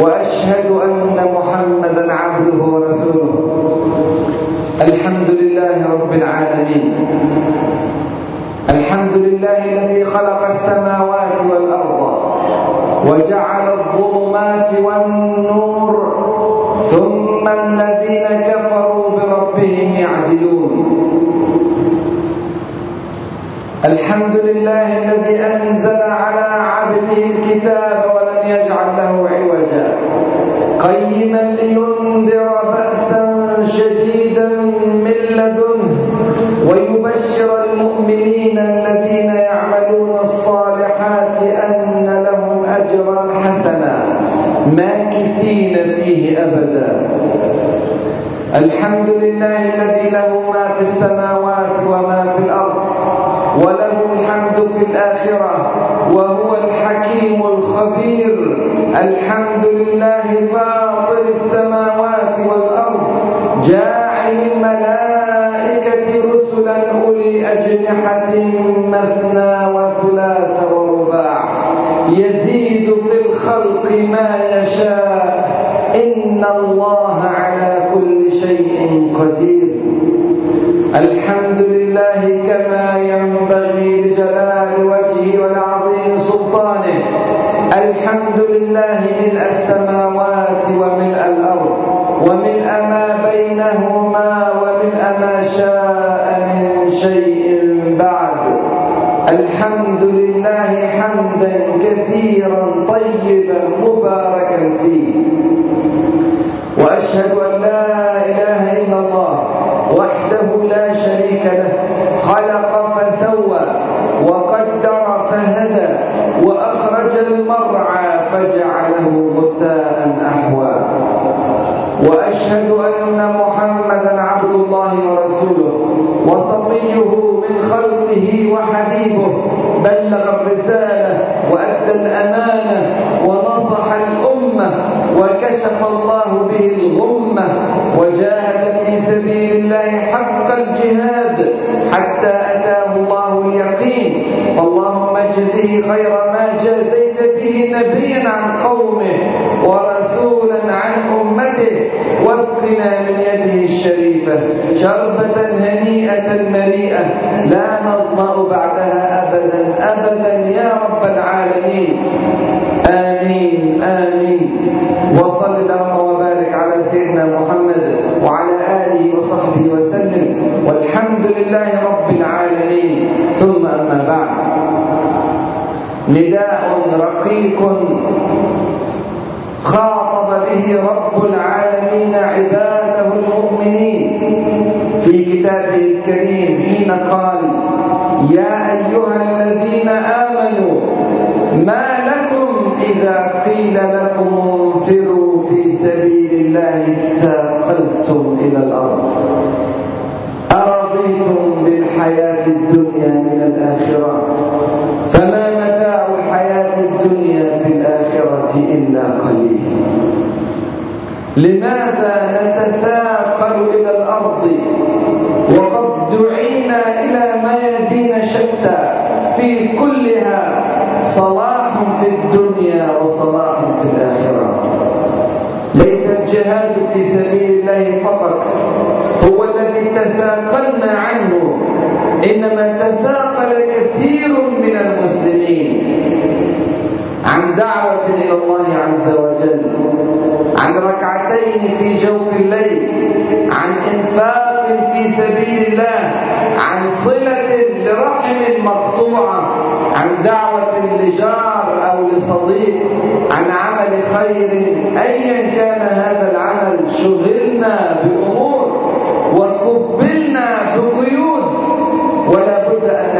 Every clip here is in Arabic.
وأشهد أن محمدا عبده ورسوله. الحمد لله رب العالمين. الحمد لله الذي خلق السماوات والأرض وجعل الظلمات والنور ثم الذين كفروا بربهم يعدلون. الحمد لله الذي أنزل على عبده الكتاب يجعل له عوجا. قيما لينذر بأسا شديدا من لدنه ويبشر المؤمنين الذين يعملون الصالحات أن لهم أجرا حسنا ماكثين فيه أبدا. الحمد لله الذي له ما في السماوات وما في الأرض وله الحمد في الآخرة وهو الحكيم الخبير. الحمد لله فاطر السماوات والأرض جاعل الملائكة رسلا أولي أجنحة مثنى وثلاث ورباع. يزيد في الخلق ما يشاء. إن الله على كل شيء قدير. الحمد لله كما ينبغي لجلال وجهه سلطانه الحمد لله ملء السماوات وملء الأرض وملء ما بينهما وملء ما شاء من شيء بعد. الحمد لله حمدا كثيرا طيبا مباركا فيه. وأشهد أن لا إله إلا الله وحده لا شريك له وكشف الله به الغمة وجاهد في سبيل الله حق الجهاد حتى أتاه الله اليقين. فاللهم اجزه خير ما جازيت به نبيا عن قومه ورسولا عن أمته واسقنا من يده الشريفة. شربة هنيئة مريئه لا نظمأ بعدها ابدا. ابدا يا رب العالمين. آمين آمين. وصل اللهم وبارك على سيدنا محمد وعلى آله وصحبه وسلم. والحمد لله رب العالمين. ثم أما بعد. نداء رقيق خاطب به رب العالمين عباده المؤمنين. في كتابه الكريم حين قال يا أيها الذين آمنوا ما لكم إذا قيل لكم انفروا في سبيل الله ثاقلتم إلى الأرض؟ أرضيتم بالحياة الدنيا من الآخرة؟ فما لماذا نتثاقل إلى الأرض؟ وقد دعينا إلى ميادين شتى في كلها صلاح في الدنيا وصلاح في الآخرة. ليس الجهاد في سبيل الله فقط هو الذي تثاقلنا عنه. إنما تثاقل كثير من المسلمين. عن دعوة إلى الله عز وجل عن ركعتين في جوف الليل عن إنفاق في سبيل الله عن صلة لرحم مقطوعة عن دعوة لجار أو لصديق عن عمل خير ايا كان هذا العمل شغلنا بأمور وكبلنا بقيود ولا بد ان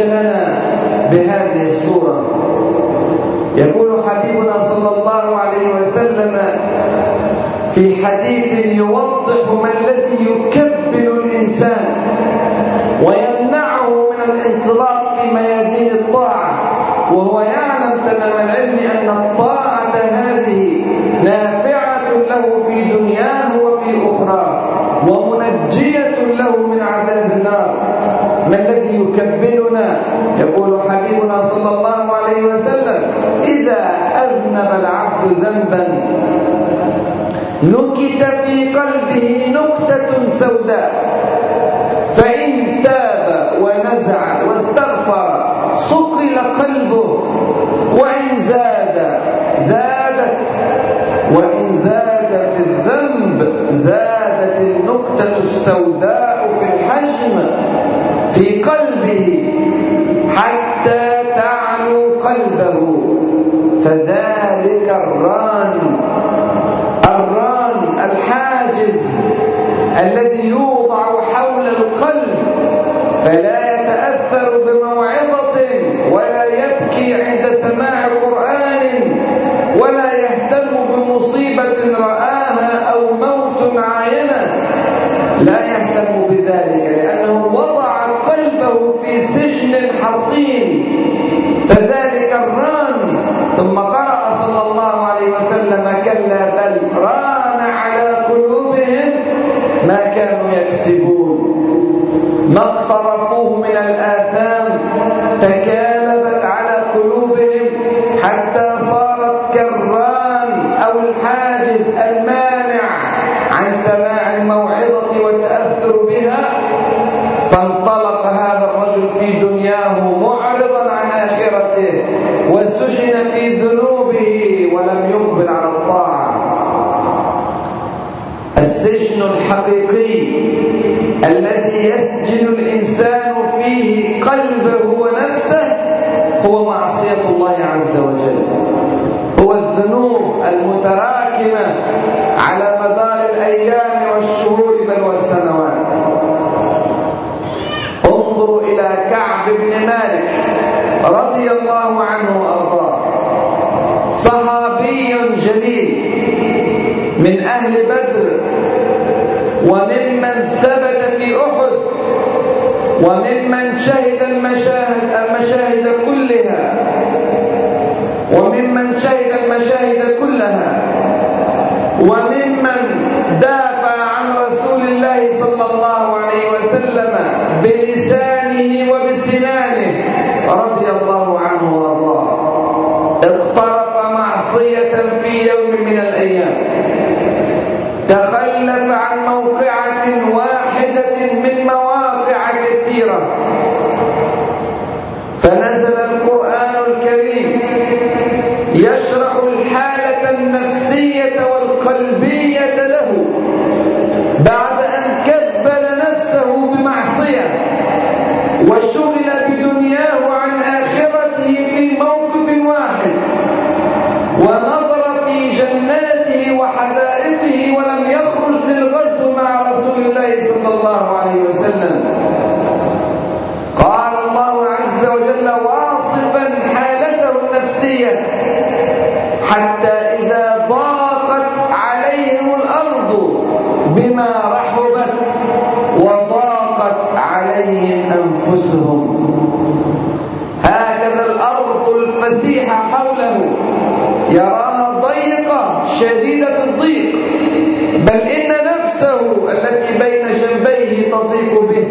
وسجننا بهذه الصورة يقول حبيبنا صلى الله عليه وسلم في حديث يوضح ما الذي يكبل الإنسان ويمنعه من الانطلاق في ميادين الطاعة وهو يعلم تمام العلم أن الطاعة الذي يكبلنا يقول حبيبنا صلى الله عليه وسلم إذا أذنب العبد ذنبا نكت في قلبه نكتة سوداء فإن تاب ونزع واستغفر صقل قلبه وإن زاد زادت وإن زاد في الذنب زادت النكتة السوداء في الحجم في قلبه فذلك الران الران الحاجز الذي يوضع حول القلب فلا يتأثر بموعظة ولا يبكي عند سماع قرآن ولا يهتم بمصيبة رآها أو موت عاينة لا يهتم بذلك لأنه وضع قلبه في سجن حصين فذلك الران ثم قرأ صلى الله عليه وسلم كلا بل ران على قلوبهم ما كانوا يكسبون ما اقترفوه من الآثام تكالبت على قلوبهم حتى صارت كالران أو الحاجز المانع عن سماع الموعظة والتأثر بها فانطلق هذا الرجل في دنياه معرضا عن آخرته وسجن في ذنوبه ولم يقبل على الطاعة السجن الحقيقي الذي يسجن الإنسان فيه قلبه ونفسه هو معصية الله عز وجل. هو الذنوب المتراكمة على مدار الأيام والشهور بل والسنوات. انظروا إلى كعب بن مالك رضي الله عنه وأرضاه. صحابي جليل من أهل بدر وممن ثبت في أحد وممن شهد المشاهد المشاهد كلها وممن شهد المشاهد كلها وممن دافع عن رسول الله صلى الله عليه وسلم بلسانه وبسنانه رضي الله عنه وارضاه. اقترف معصية في يوم من الأيام تخلف عن موقعة واحدة من مواقع كثيرة فنزل القرآن الكريم يشرح الحالة النفسية والقلبية له بعد أن كبل نفسه بمعصية وشغل بدنياه عن آخرته في موقف واحد ونظر في جناته وحدائقه ولم يخرج للغزو مع رسول الله صلى الله عليه وسلم قال الله عز وجل واصفا حالته النفسية حتى إذا ضاقت عليهم الأرض بما رحبت وضاقت عليهم أنفسهم هكذا الأرض الفسيحة حوله يراها ضيقة شديدة الضيق بل إن نفسه التي بين جنبيه تضيق به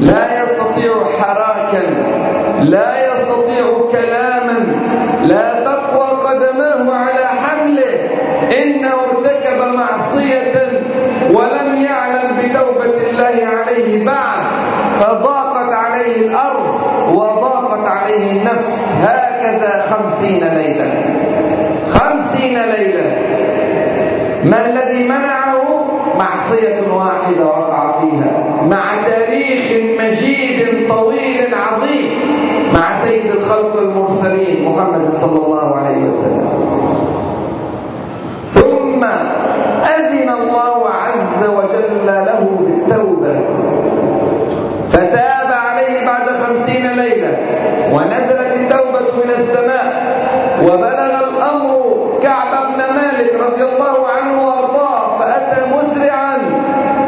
لا يستطيع حراكا لا يستطيع كلاما لا تقوى قدماه على حمله إنه ارتكب معصية ولم يعلم بتوبة الله عليه بعد فضاقت عليه الأرض وضاقت عليه النفس. هكذا خمسين ليلة. خمسين ليلة. ما الذي منعه؟ معصية واحدة وقع فيها. مع تاريخ مجيد طويل عظيم. مع سيد الخلق المرسلين محمد صلى الله عليه وسلم ثم أذن الله عز وجل له بالتوبة فتاب عليه بعد خمسين ليلة مالك رضي الله عنه وأرضاه فأتى مسرعا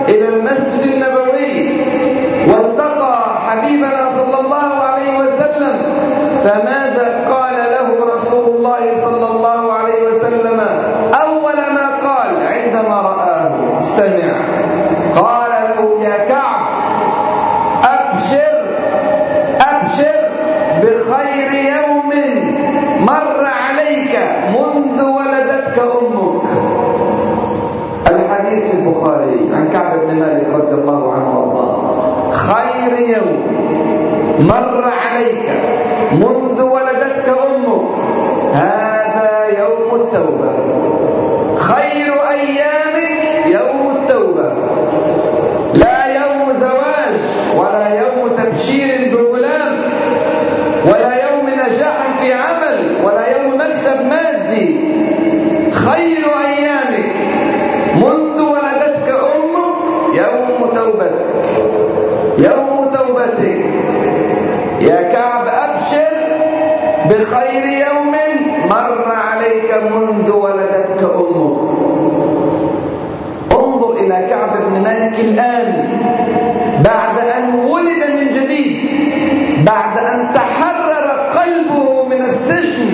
إلى المسجد النبوي والتقى حبيبنا صلى الله عليه وسلم فماذا قال له رسول الله صلى الله عليه وسلم أول ما قال عندما رآه استمع قال له يا كعب أبشر أبشر بخير يوم مر عليك منذ ولدتك أمك الحديث في البخاري عن كعب بن مالك رضي الله عنه وارضاه خير يوم مر عليك منذ ولدتك أمك هذا يوم التوبة خير أيامك يوم التوبة لا يوم زواج ولا يوم تبشير بغلام ولا يوم نجاح في عمل ولا يوم مكسب مادي خير أيامك منذ ولدتك أمك يوم توبتك يوم توبتك يا كعب أبشر بخير يوم مر عليك منذ ولدتك أمك. انظر إلى كعب بن مالك الآن بعد أن ولد من جديد بعد أن تحرر قلبه من السجن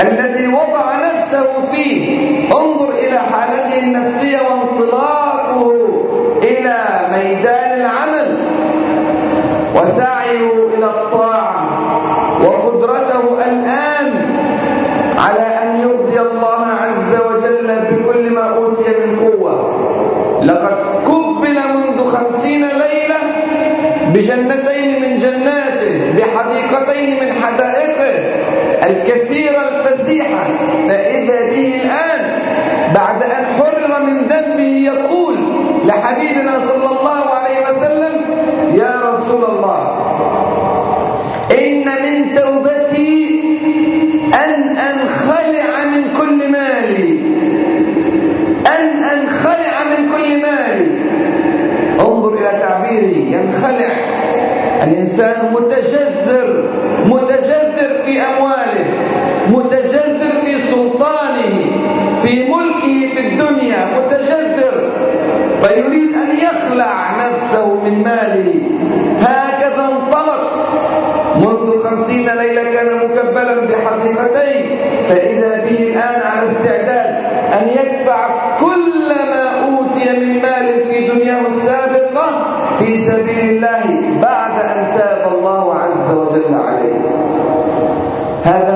الذي وضع نفسه فيه. انظر إلى حالته النفسية وانطلاقه إلى ميدان العمل. وسعيه إلى الطاعة وقدرته الآن على أن يرضي الله عز وجل بكل ما أوتي من قوة لقد قبل منذ خمسين ليلة بجنتين من جناته بحديقتين من حدائقه الكثيرة الفسيحة فإذا به الآن بعد أن حرر من ذنبه يقول لحبيبنا صلى الله عليه وسلم يا رسول الله إن من توبتي أن أنخلع من كل مالي أن أنخلع من كل مالي انظر إلى تعبيري ينخلع الإنسان متجذر متجذر في أمواله متجذر في سلطانه في ملكه في الدنيا متجذر فيريد أن يخلع نفسه من ماله. هكذا انطلق. منذ خمسين ليلة كان مكبلا بحديقتين. فإذا به الآن على استعداد أن يدفع كل ما أوتي من مال في دنياه السابقة في سبيل الله بعد أن تاب الله عز وجل عليه. هذا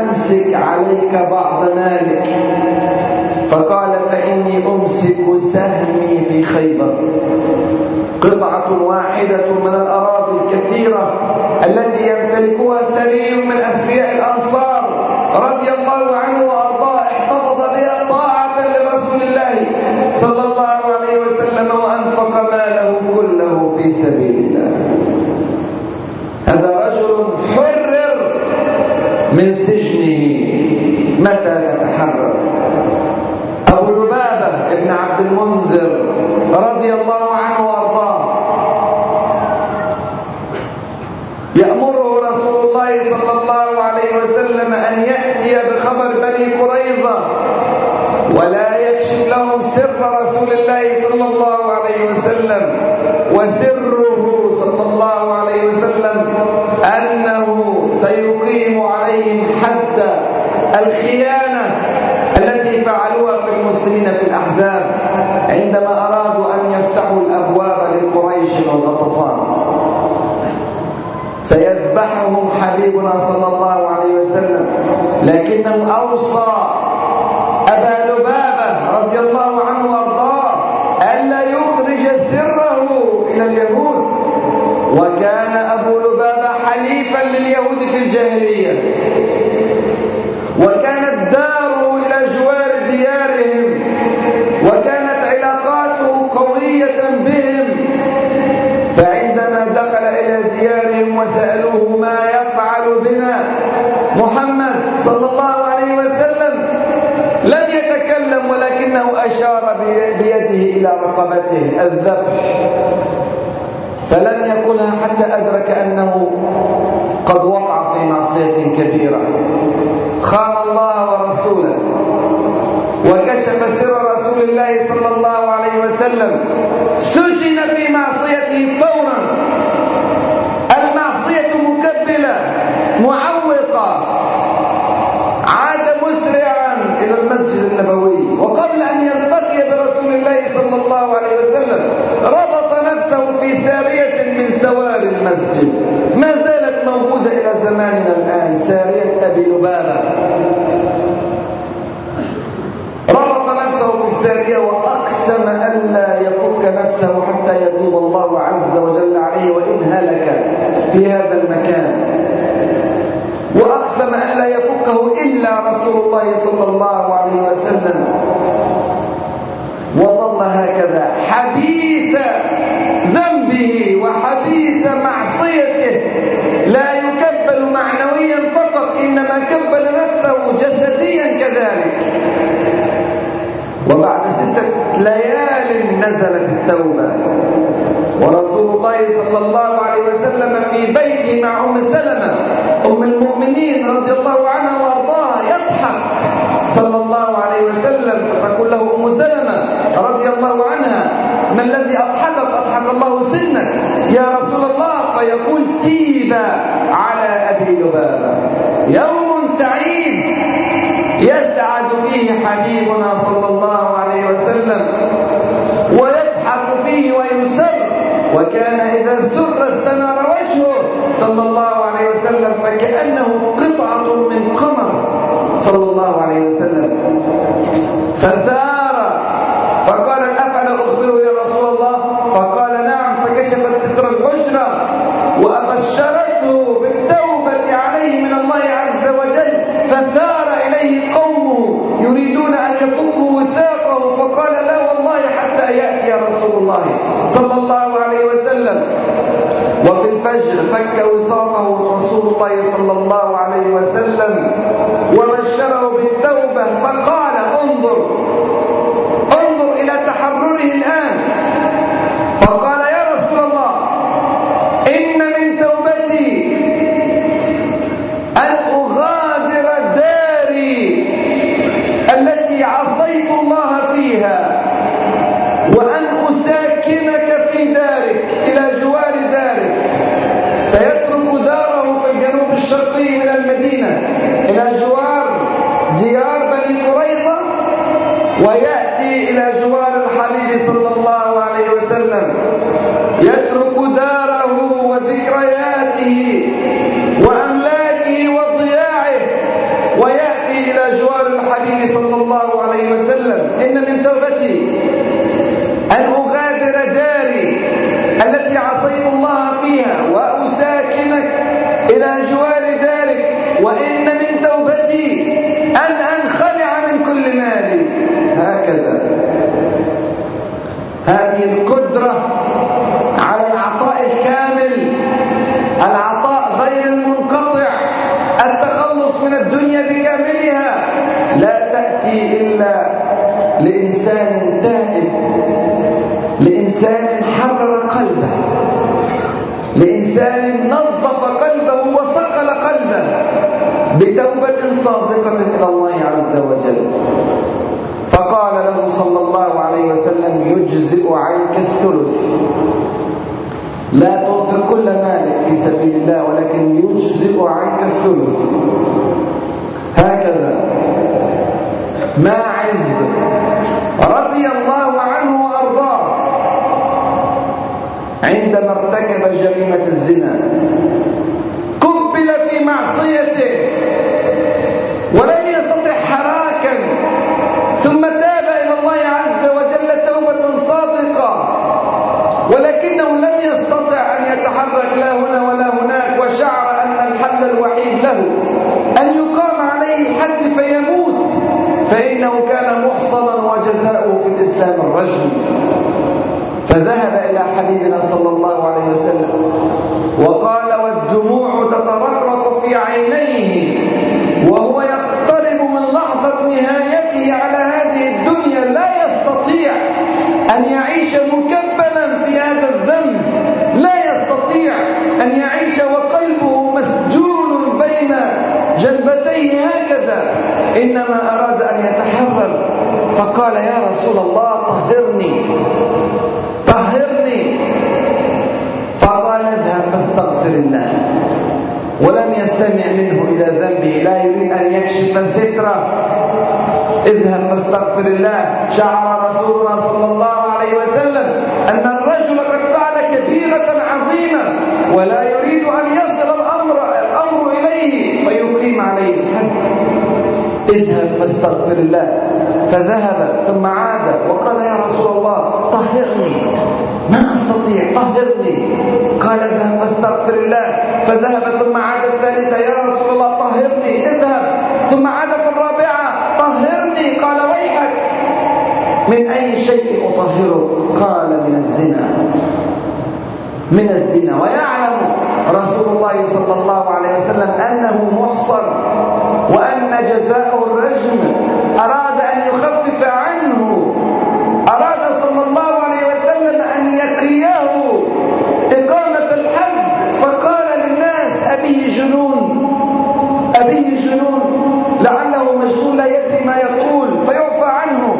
أمسك عليك بعض مالك. فقال فإني أمسك سهمي في خيبر. قطعة واحدة من الأراضي الكثيرة التي يمتلكها ثري من أثرياء الأنصار رضي الله عنه وأرضاه احتفظ بها طاعة لرسول الله صلى الله عليه وسلم وأنفق ماله كله في سبيل الله. هذا رجل حرر من سجنه متى نتحرر أبو لبابة ابن عبد المنذر رضي الله عنه وأرضاه يأمره رسول الله صلى الله عليه وسلم أن يأتي بخبر بني قريظة ولا يكشف لهم سر رسول الله صلى الله عليه وسلم وسره صلى الله عليه وسلم أنه سيقيم عليهم حد الخيانة التي فعلوها في المسلمين في الأحزاب عندما أرادوا أن يفتحوا الأبواب لقريش وغطفان سيذبحهم حبيبنا صلى الله عليه وسلم. لكنه أوصى أبا لبابة رضي الله عنه وأرضاه ألا يخرج سره إلى اليهود. وكان أبو لبابة حليفا لليهود في الجاهلية. وكانت داره إلى جوار ديارهم وكانت علاقاته قوية بهم. فعندما دخل إلى ديارهم وسألوه ما يفعل بنا محمد صلى الله عليه وسلم لم يتكلم ولكنه أشار بيده إلى رقبته الذبح. فلم يقلها حتى أدرك أنه قد وقع في معصية كبيرة. خان الله ورسوله وكشف سر رسول الله صلى الله عليه وسلم سجن في معصيته فورا. المعصية مكبلة معوقة. عاد مسرعا إلى المسجد النبوي. وقبل أن يلتقي برسول الله صلى الله عليه وسلم ربط نفسه في سارية من سوار المسجد. ما زالت موجودة إلى زماننا الآن. سارية أبي لبابة. ربط نفسه في السارية وأقسم ألا يفك نفسه حتى يتوب الله عز وجل عليه وإن هلك في هذا المكان. وأقسم أن لا يفكه إلا رسول الله صلى الله عليه وسلم. وظل هكذا حبيس ذنبه وحبيس معصيته لا يكبل معنويا فقط إنما كبل نفسه جسديا كذلك. وبعد ستة ليال نزلت التوبة. ورسول الله صلى الله عليه وسلم في بيته مع أم سلمة أم المؤمنين رضي الله عنها وأرضاها يضحك. صلى الله عليه وسلم فتقول له أم سلمة رضي الله عنها ما الذي أضحكك؟ أضحك الله سنك. يا رسول الله فيقول تيب على أبي لبابة يوم سعيد يسعد فيه حبيبنا صلى الله عليه وسلم ويضحك فيه ويسر. وكان إذا سر استنار وجهه صلى الله عليه وسلم فكأنه قطعة من قمر صلى الله عليه وسلم. فثار. فقال أفعل أخبره يا رسول الله؟ فقال نعم. فكشفت ستر الحجرة وأبشرته بالتوبة عليه من الله عز وجل إليه قومه يريدون أن يفكوا وثاقه فقال لا والله حتى يأتي رسول الله صلى الله عليه وسلم. وفي الفجر فك وثاقه رسول الله صلى الله عليه وسلم وبشره بالتوبة فقال انظر انظر إلى تحرره الآن. فقال يا رسول الله إن من توبتي أن أغادر داري التي عصيت الله فيها وأن أساكنك في دارك إلى جوار دارك سيترك داره في الجنوب الشرقي من المدينة إلى جوار ديار بني قريظة ويأتي إلى جوار الحبيب صلى الله عليه وسلم يترك داره وذكرياته وأملاكه وضياعه ويأتي إلى جوار الحبيب صلى الله عليه وسلم. إن من توبتي أن أغادر داري التي عصيت الله فيها وأساكنك إلى جوار دارك. وإن من توبتي أن أنخلع من كل مالي هكذا. هذه القدرة على العطاء الكامل العطاء غير المنقطع. التخلص من الدنيا بكاملها لا تأتي إلا لإنسان تائب لإنسان حرر قلبه لإنسان نظف قلبه وصقل قلبه بتوبة صادقة إلى الله عز وجل. فقال له صلى الله عليه وسلم يجزئ عنك الثلث. لا تنفق كل مالك في سبيل الله ولكن يجزئ عنك الثلث. هكذا. ماعز رضي الله عنه وأرضاه عندما ارتكب جريمة الزنا. قبل في معصيته ولم يستطع حراكا ثم تاب إلى الله عز وجل توبه صادقه ولكنه لم يستطع ان يتحرك لا هنا ولا هناك وشعر فيموت. فإنه كان محصنا وجزاؤه في الإسلام الرجل. فذهب إلى حبيبنا صلى الله عليه وسلم وقال والدموع تترقرق في عينيه وهو يقترب من لحظة نهايته على هذه الدنيا. لا يستطيع أن يعيش مكبلا في هذا الذنب. لا يستطيع أن يعيش وقلبه مسجون بين جنبتيه هكذا إنما أراد أن يتحرر فقال يا رسول الله طهرني طهرني. فقال اذهب فاستغفر الله. ولم يستمع منه إلى ذنبه لا يريد أن يكشف الستر. اذهب فاستغفر الله. شعر رسولنا صلى الله عليه وسلم أن الرجل قد فعل كبيرة عظيمة ولا يريد أن يصل الأمر, الأمر إليه فيقيم عليه الحد اذهب الله فذهب ثم عاد وقال يا رسول الله طهرني. ما أستطيع طهرني. قال اذهب فاستغفر الله. فذهب ثم عاد الثالثة يا رسول الله طهرني. اذهب. ثم عاد في الرابعة طهرني. قال ويحك. من أي شيء أطهرك قال من الزنا. من الزنا. ويعلم رسول الله صلى الله عليه وسلم أنه محصن وأن جزاء الرجم أراد أن يخفف عنه. أراد صلى الله عليه وسلم أن يقيه إقامة الحد فقال للناس أبيه جنون. أبيه جنون. لعله مجنون لا يدري ما يقول فيعفى عنه.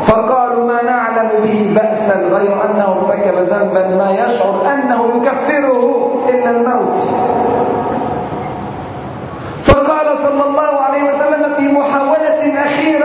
فقالوا ما نعلم به بأسا غير أنه ارتكب ذنبا ما يشعر أنه يكفره إلا الموت. محاولة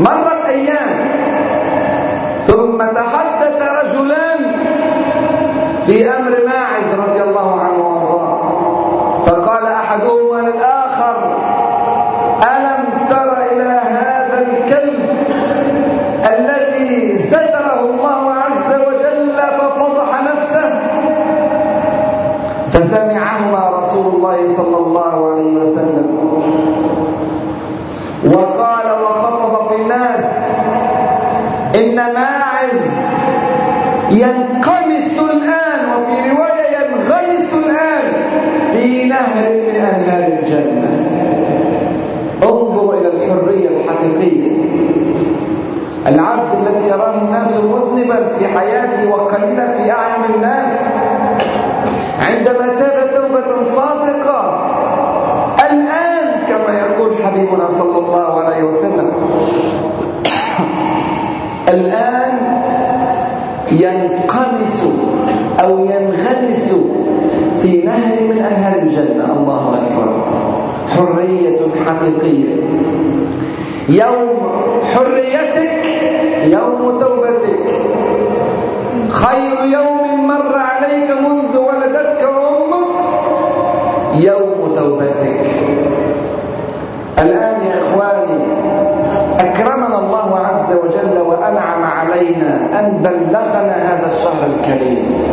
مرت أيام. ثم تحدث رجلان في ماعز رضي الله عنه وارضاه فقال أحدهما للآخر ألم تر إلى هذا الكلب الذي ستره الله عز وجل ففضح نفسه فسمعهما رسول الله صلى الله عليه وسلم وقال وخطب في الناس إن ماعز ينقمس الآن وفي رواية ينغمس الآن في نهر من أنهار الجنة. انظر إلى الحرية الحقيقية. العبد الذي يراه الناس مذنبا في حياته وقليلا في أعين الناس عندما تاب توبة صادقة الآن كما يقول حبيبنا صلى الله عليه وسلم الآن ينقمس أو ينغمس في نهر من أنهار الجنة. الله أكبر. حرية حقيقية. يوم حريتك يوم توبتك. خير يوم مر عليك منذ ولدتك أمك يوم توبتك. الآن أكرمنا الله عز وجل وأنعم علينا أن بلغنا هذا الشهر الكريم.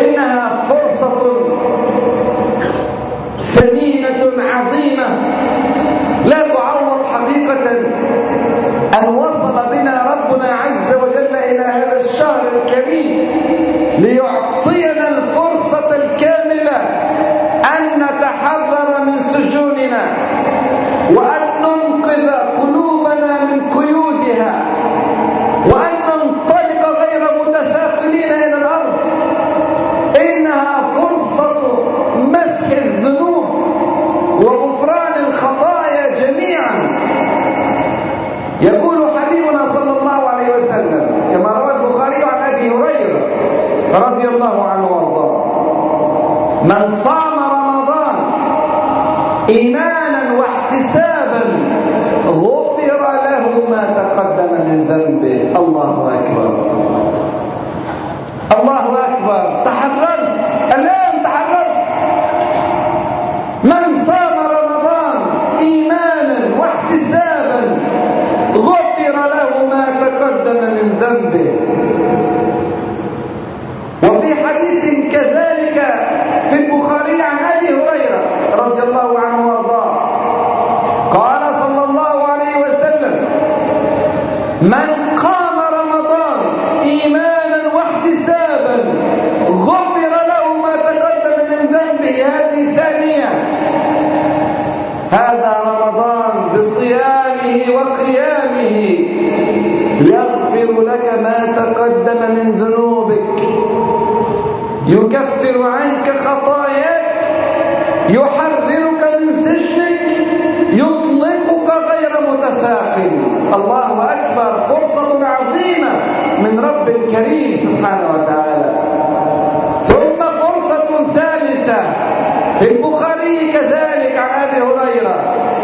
إنها فرصة ثمينة عظيمة لا تعوض حقيقة أن وصل بنا ربنا عز وجل إلى هذا الشهر الكريم ليعطينا الفرصة الكاملة أن نتحرر من سجوننا وأن ننقذ قلوبنا من قيودها وأن ننطلق غير متثاقلين إلى الأرض إنها فرصة مس من صام رمضان إيمانا واحتسابا غفر له ما تقدم من ذنبه الله أكبر الله أكبر تحررت الآن تحررت من صام رمضان إيمانا واحتسابا غفر له ما تقدم من ذنبه وفي حديث كذلك في البخاري عن أبي هريرة رضي الله عنه وارضاه قال صلى الله عليه وسلم من قام رمضان إيمانا واحتسابا غفر له ما تقدم من ذنبه. هذه ثانية هذا رمضان بصيامه وقيامه يغفر لك ما تقدم من ذنوبك يكفر عنك خطاياك يحررك من سجنك يطلقك غير متثاقل الله أكبر فرصة عظيمة من رب كريم سبحانه وتعالى. ثم فرصة ثالثة. في البخاري كذلك عن أبي هريرة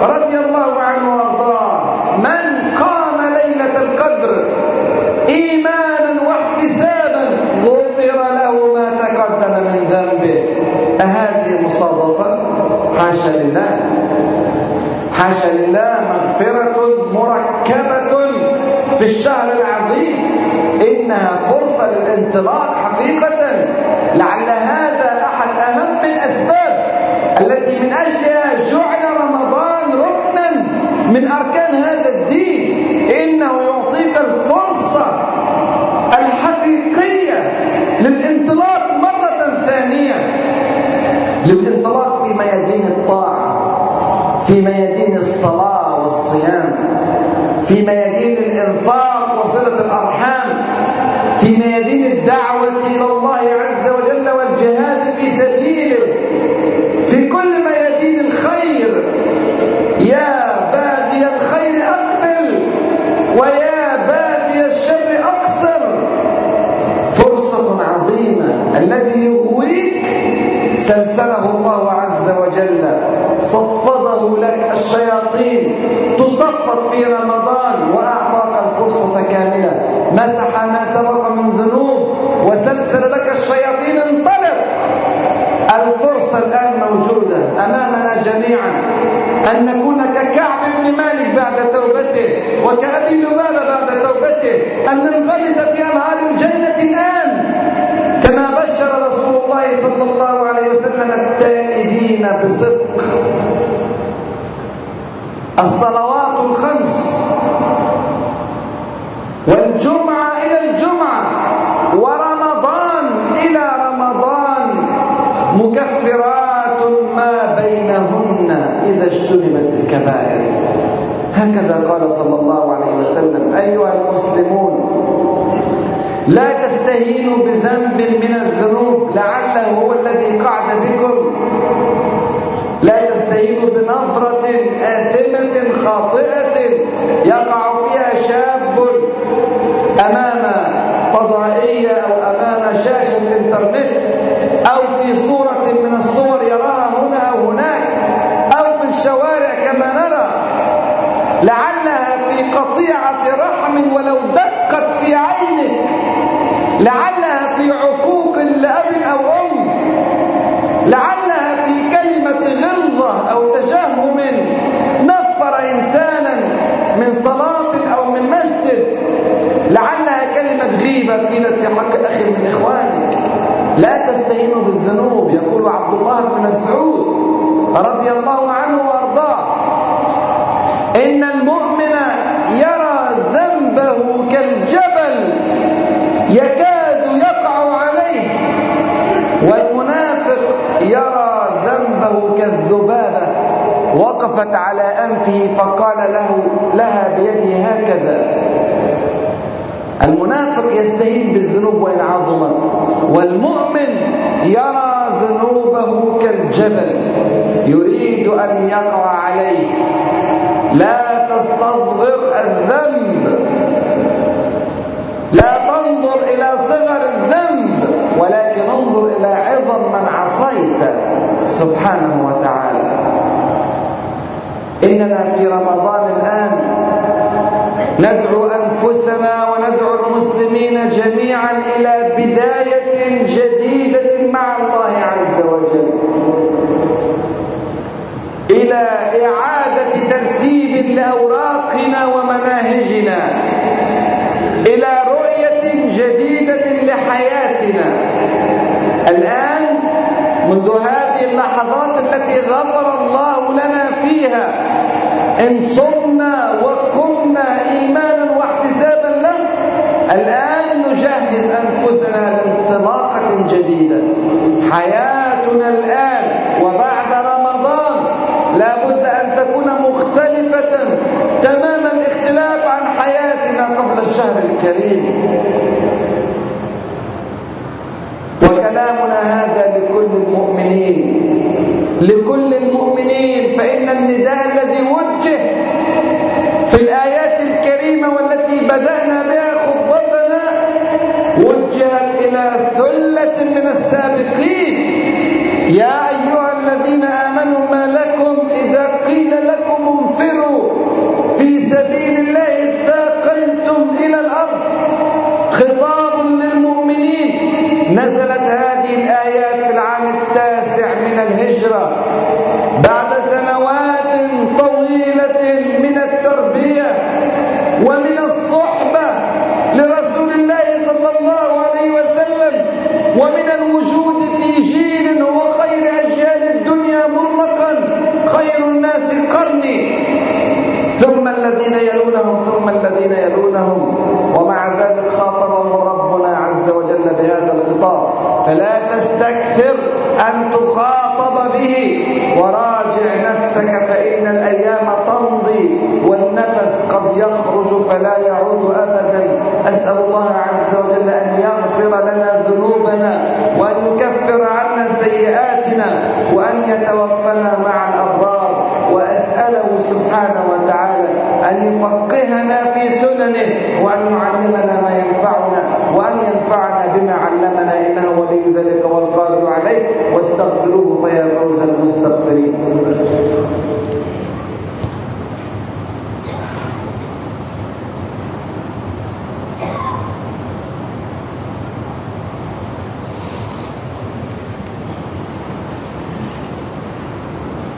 رضي الله عنه وأرضاه. من قام ليلة القدر إيمانا واحتسابا غفر له ما تقدم من ذنبه. أهذه مصادفة. حاشا لله. حاشا لله مغفرة مركبة في الشهر العظيم. إنها فرصة للانطلاق حقيقة لعل هذا أحد أهم الأسباب التي من أجلها جعل رمضان ركنا من أركان هذا الدين. إنه يعطيك الفرصة الحقيقية للانطلاق مرة ثانية. للانطلاق في ميادين الطاعة في ميادين الصلاة والصيام في ميادين سلسله الله عز وجل صفده لك الشياطين تصفد في رمضان وأعطاك الفرصة كاملة. مسح ما سبق من ذنوب وسلسل لك الشياطين انطلق. الفرصة الآن موجودة أمامنا جميعا. أن نكون ككعب بن مالك بعد توبته وكأبي لبابة بعد توبته أن ننغمس في أنهار الجنة الآن. بشر رسول الله صلى الله عليه وسلم التائبين بصدق. الصلوات الخمس والجمعة إلى الجمعة ورمضان إلى رمضان مكفرات ما بينهن إذا اجتنبت الكبائر. هكذا قال صلى الله عليه وسلم. أيها المسلمون لا تستهينوا بذنب من الذنوب لعله هو الذي قعد بكم. لا تستهينوا بنظرة آثمة خاطئة يقع فيها شاب أمام فضائية أو أمام شاشة الإنترنت أو في صورة من الصور يراها هنا أو هناك أو في الشوارع كما نرى لعلها في قطيعة رحم ولو دقت في عينك لعلها في عقوق لأب أو أم لعلها في كلمة غلظة أو تجهم نفر إنسانا من صلاة أو من مسجد. لعلها كلمة غيبة قيلت في حق أخي من إخوانك. لا تستهينوا بالذنوب يقول عبد الله بن مسعود رضي الله عنه وأرضاه. إن المؤمن يرى ذنبه كالجبل يكاد يقع عليه والمنافق يرى ذنبه كالذبابة وقفت على أنفه فقال له لها بيده هكذا. المنافق يستهين بالذنوب وإن عظمت. والمؤمن يرى ذنوبه كالجبل يريد أن يقع عليه. لا تستصغر الذنب. لا تنظر إلى صغر الذنب ولكن انظر إلى عظم من عصيت سبحانه وتعالى. إننا في رمضان الآن ندعو أنفسنا وندعو المسلمين جميعا إلى بداية جديدة مع الله عز وجل إلى إعادة ترتيب لأوراقنا ومناهجنا إلى رؤية جديدة لحياتنا. الآن منذ هذه اللحظات التي غفر إن صمنا وقمنا إيمانا واحتسابا له. الآن نجهز أنفسنا لانطلاقة جديدة. حياتنا الآن وبعد رمضان لا بد أن تكون مختلفة تمام الاختلاف عن حياتنا قبل الشهر الكريم. وكلامنا هذا لكل المؤمنين لكل المؤمنين فإن النداء الذي وجه في الآيات الكريمة والتي بدأنا بها خطبتنا وجهت إلى ثلة من السابقين. يا أيها الذين آمنوا ما لكم إذا قيل لكم انفروا في سبيل الله اثاقلتم إلى الأرض. خطاب للمؤمنين نزلت هذه الآيات الهجرة بعد سنوات طويلة من التربية ومن الصحبة لرسول الله صلى الله عليه وسلم ومن الوجود في جيل هو خير أجيال الدنيا مطلقا خير الناس قرني. ثم الذين يلونهم ثم الذين يلونهم. ومع ذلك خاطبهم ربنا عز وجل بهذا الخطاب فلا تستكثر. أن تخاطب به وراجع نفسك فإن الأيام تمضي والنفس قد يخرج فلا يعود أبدا. أسأل الله عز وجل أن يغفر لنا ذنوبنا وأن يكفر عنا سيئاتنا وأن يتوفنا مع الأبرار. وأسأله سبحانه وتعالى أن يفقهنا في سننه وأن يعلمنا ما ينفعنا وأن ينفعنا بما علمنا إنه ولي ذلك والقادر عليه واستغفروه فيا فوز المستغفرين.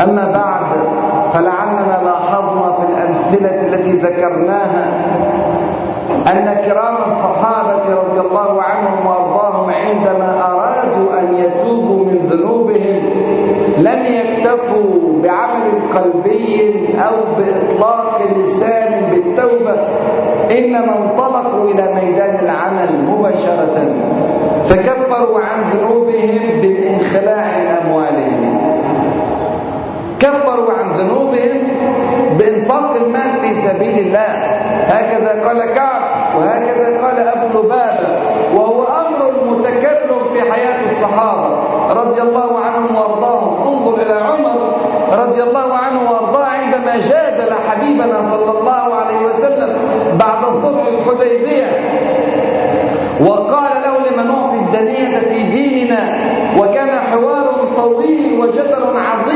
أما بعد فلعلنا لاحظنا في الأمثلة التي ذكرناها أن كرام الصحابة رضي الله عنهم وأرضاهم عندما أرادوا أن يتوبوا من ذنوبهم لم يكتفوا بعمل قلبي أو بإطلاق لسان بالتوبة إنما انطلقوا إلى ميدان العمل مباشرة فكفروا عن ذنوبهم بالانخلاع من أموالهم كفروا عن ذنوبهم بإنفاق المال في سبيل الله. هكذا قال كعب وهكذا قال أبو لبابة وهو أمر متكرر في حياة الصحابة رضي الله عنهم وأرضاهم. انظر إلى عمر رضي الله عنه وأرضاه عندما جادل حبيبنا صلى الله عليه وسلم بعد صلح الحديبية. وقال له لما نعطي الدنية في ديننا؟ وكان حوار طويل وجدل عظيم.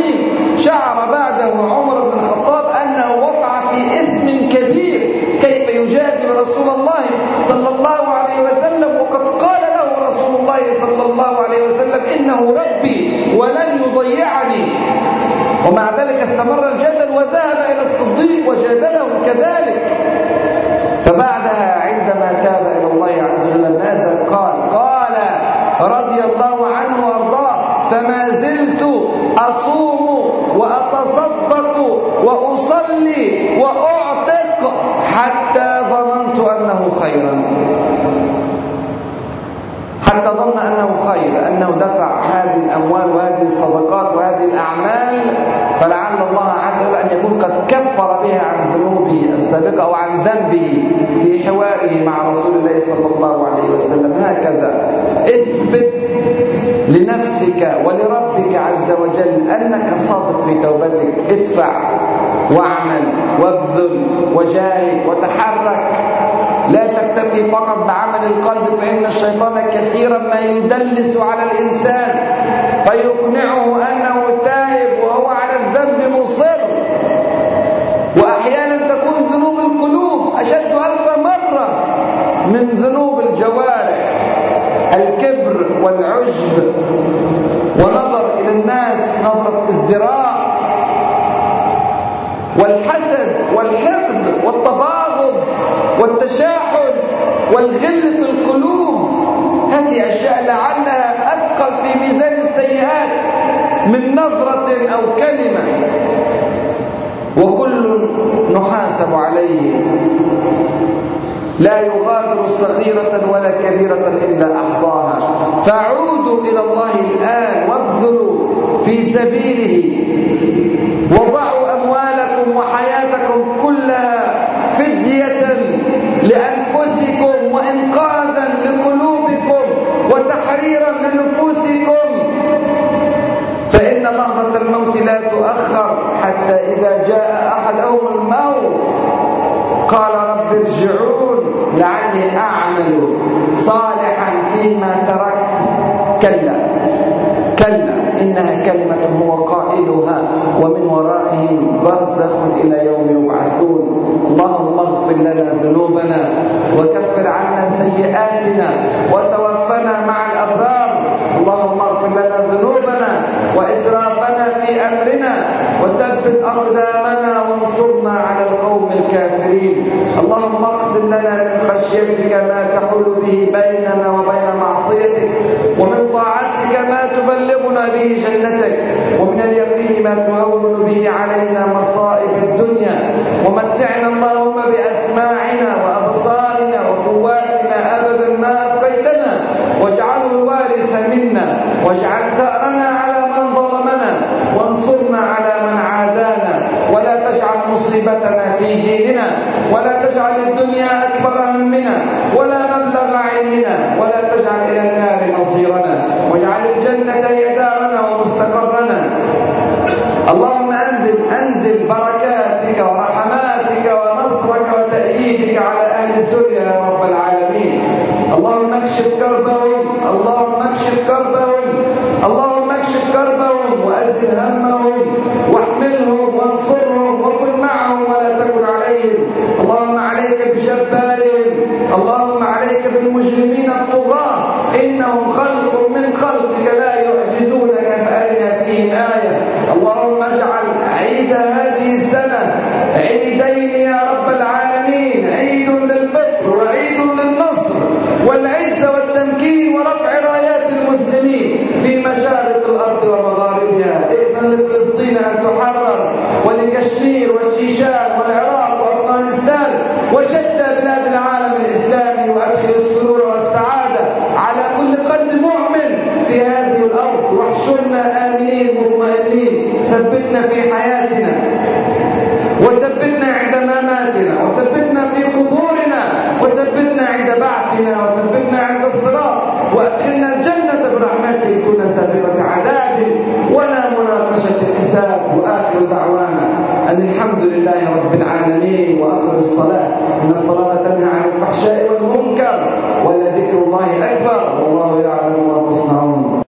رسول الله صلى الله عليه وسلم وقد قال له رسول الله صلى الله عليه وسلم إنه ربي ولن يضيعني. ومع ذلك استمر الجدل وذهب إلى الصديق وجادله كذلك. فبعدها عندما تاب إلى الله عز وجل ماذا قال؟ قال رضي الله عنه وأرضاه فما زلت أصوم وأتصدق وأصلي وأعتق حتى ظننت أنه خيرا حتى ظن أنه خير أن لأنه دفع هذه الأموال وهذه الصدقات وهذه الأعمال فلعل الله عز وجل أن يكون قد كفر بها عن ذنوبه السابقة أو عن ذنبه في حواره مع رسول الله صلى الله عليه وسلم. هكذا. اثبت لنفسك ولربك عز وجل أنك صادق في توبتك. ادفع واعمل وابذل وجاهد وتحرك. لا تكتفي فقط بعمل القلب فإن الشيطان كثيرا ما يدلس على الإنسان فيقنعه أنه تائب وهو على الذنب مصر. وأحيانا تكون ذنوب القلوب أشد ألف مرة من ذنوب الجوارح الكبر والعجب ونظر إلى الناس نظرة ازدراء والحسد والحقد والتباغض والتشاحن والغل في القلوب. هذه أشياء لعلها أثقل في ميزان السيئات من نظرة أو كلمة. وكل نحاسب عليه. لا يغادر صغيرة ولا كبيرة إلا أحصاها. فعودوا إلى الله الآن وابذلوا في سبيله. وضعوا لنفوسكم فإن لحظة الموت لا تؤخر حتى إذا جاء أحدهم الموت. قال رب ارجعون لعلي أعمل صالحا فيما تركت. كلا كلا إنها كلمة هو قائلها ومن ورائهم برزخ إلى يوم يبعثون. اللهم اغفر لنا ذنوبنا وكفر عنا سيئاتنا وتوفنا مع الأبرار. اللهم اغفر لنا ذنوبنا وإسرافنا في أمرنا وثبت أقدامنا وانصرنا على القوم الكافرين. اللهم اقسم لنا من خشيتك ما تحول به بيننا وبين معصيتك ومن طاعتك ما تبلغنا به جنتك ومن اليقين ما تهون به علينا مصائب الدنيا. ومتعنا اللهم بأسماعنا وأبصارنا وقواتنا أبدا ما أبقيتنا واجعل ثأرنا على من ظلمنا وانصرنا على من عادانا. ولا تجعل مصيبتنا في ديننا ولا تجعل الدنيا أكبر همنا ولا مبلغ علمنا ولا تجعل إلى النار مصيرنا. واجعل الجنة هي دارنا ومستقرنا. اللهم أنزل أنزل بركاتك ورحماتك ونصرك وتأييدك على أهل سوريا يا رب العالمين. اللهم اكشف كربهم اللهم اكشف كربهم. اللهم اكشف كربهم وأزل همهم في حياتنا. وثبتنا عند مماتنا وثبتنا في قبورنا وثبتنا عند بعثنا وثبتنا عند الصراط. وأدخلنا الجنة برحمتك دون سابقة عذاب ولا مناقشة حساب وآخر دعوانا أن الحمد لله رب العالمين وأقم الصلاة. إن الصلاة تنهى عن الفحشاء والمنكر ولذكر الله أكبر. والله يعلم ما تصنعون.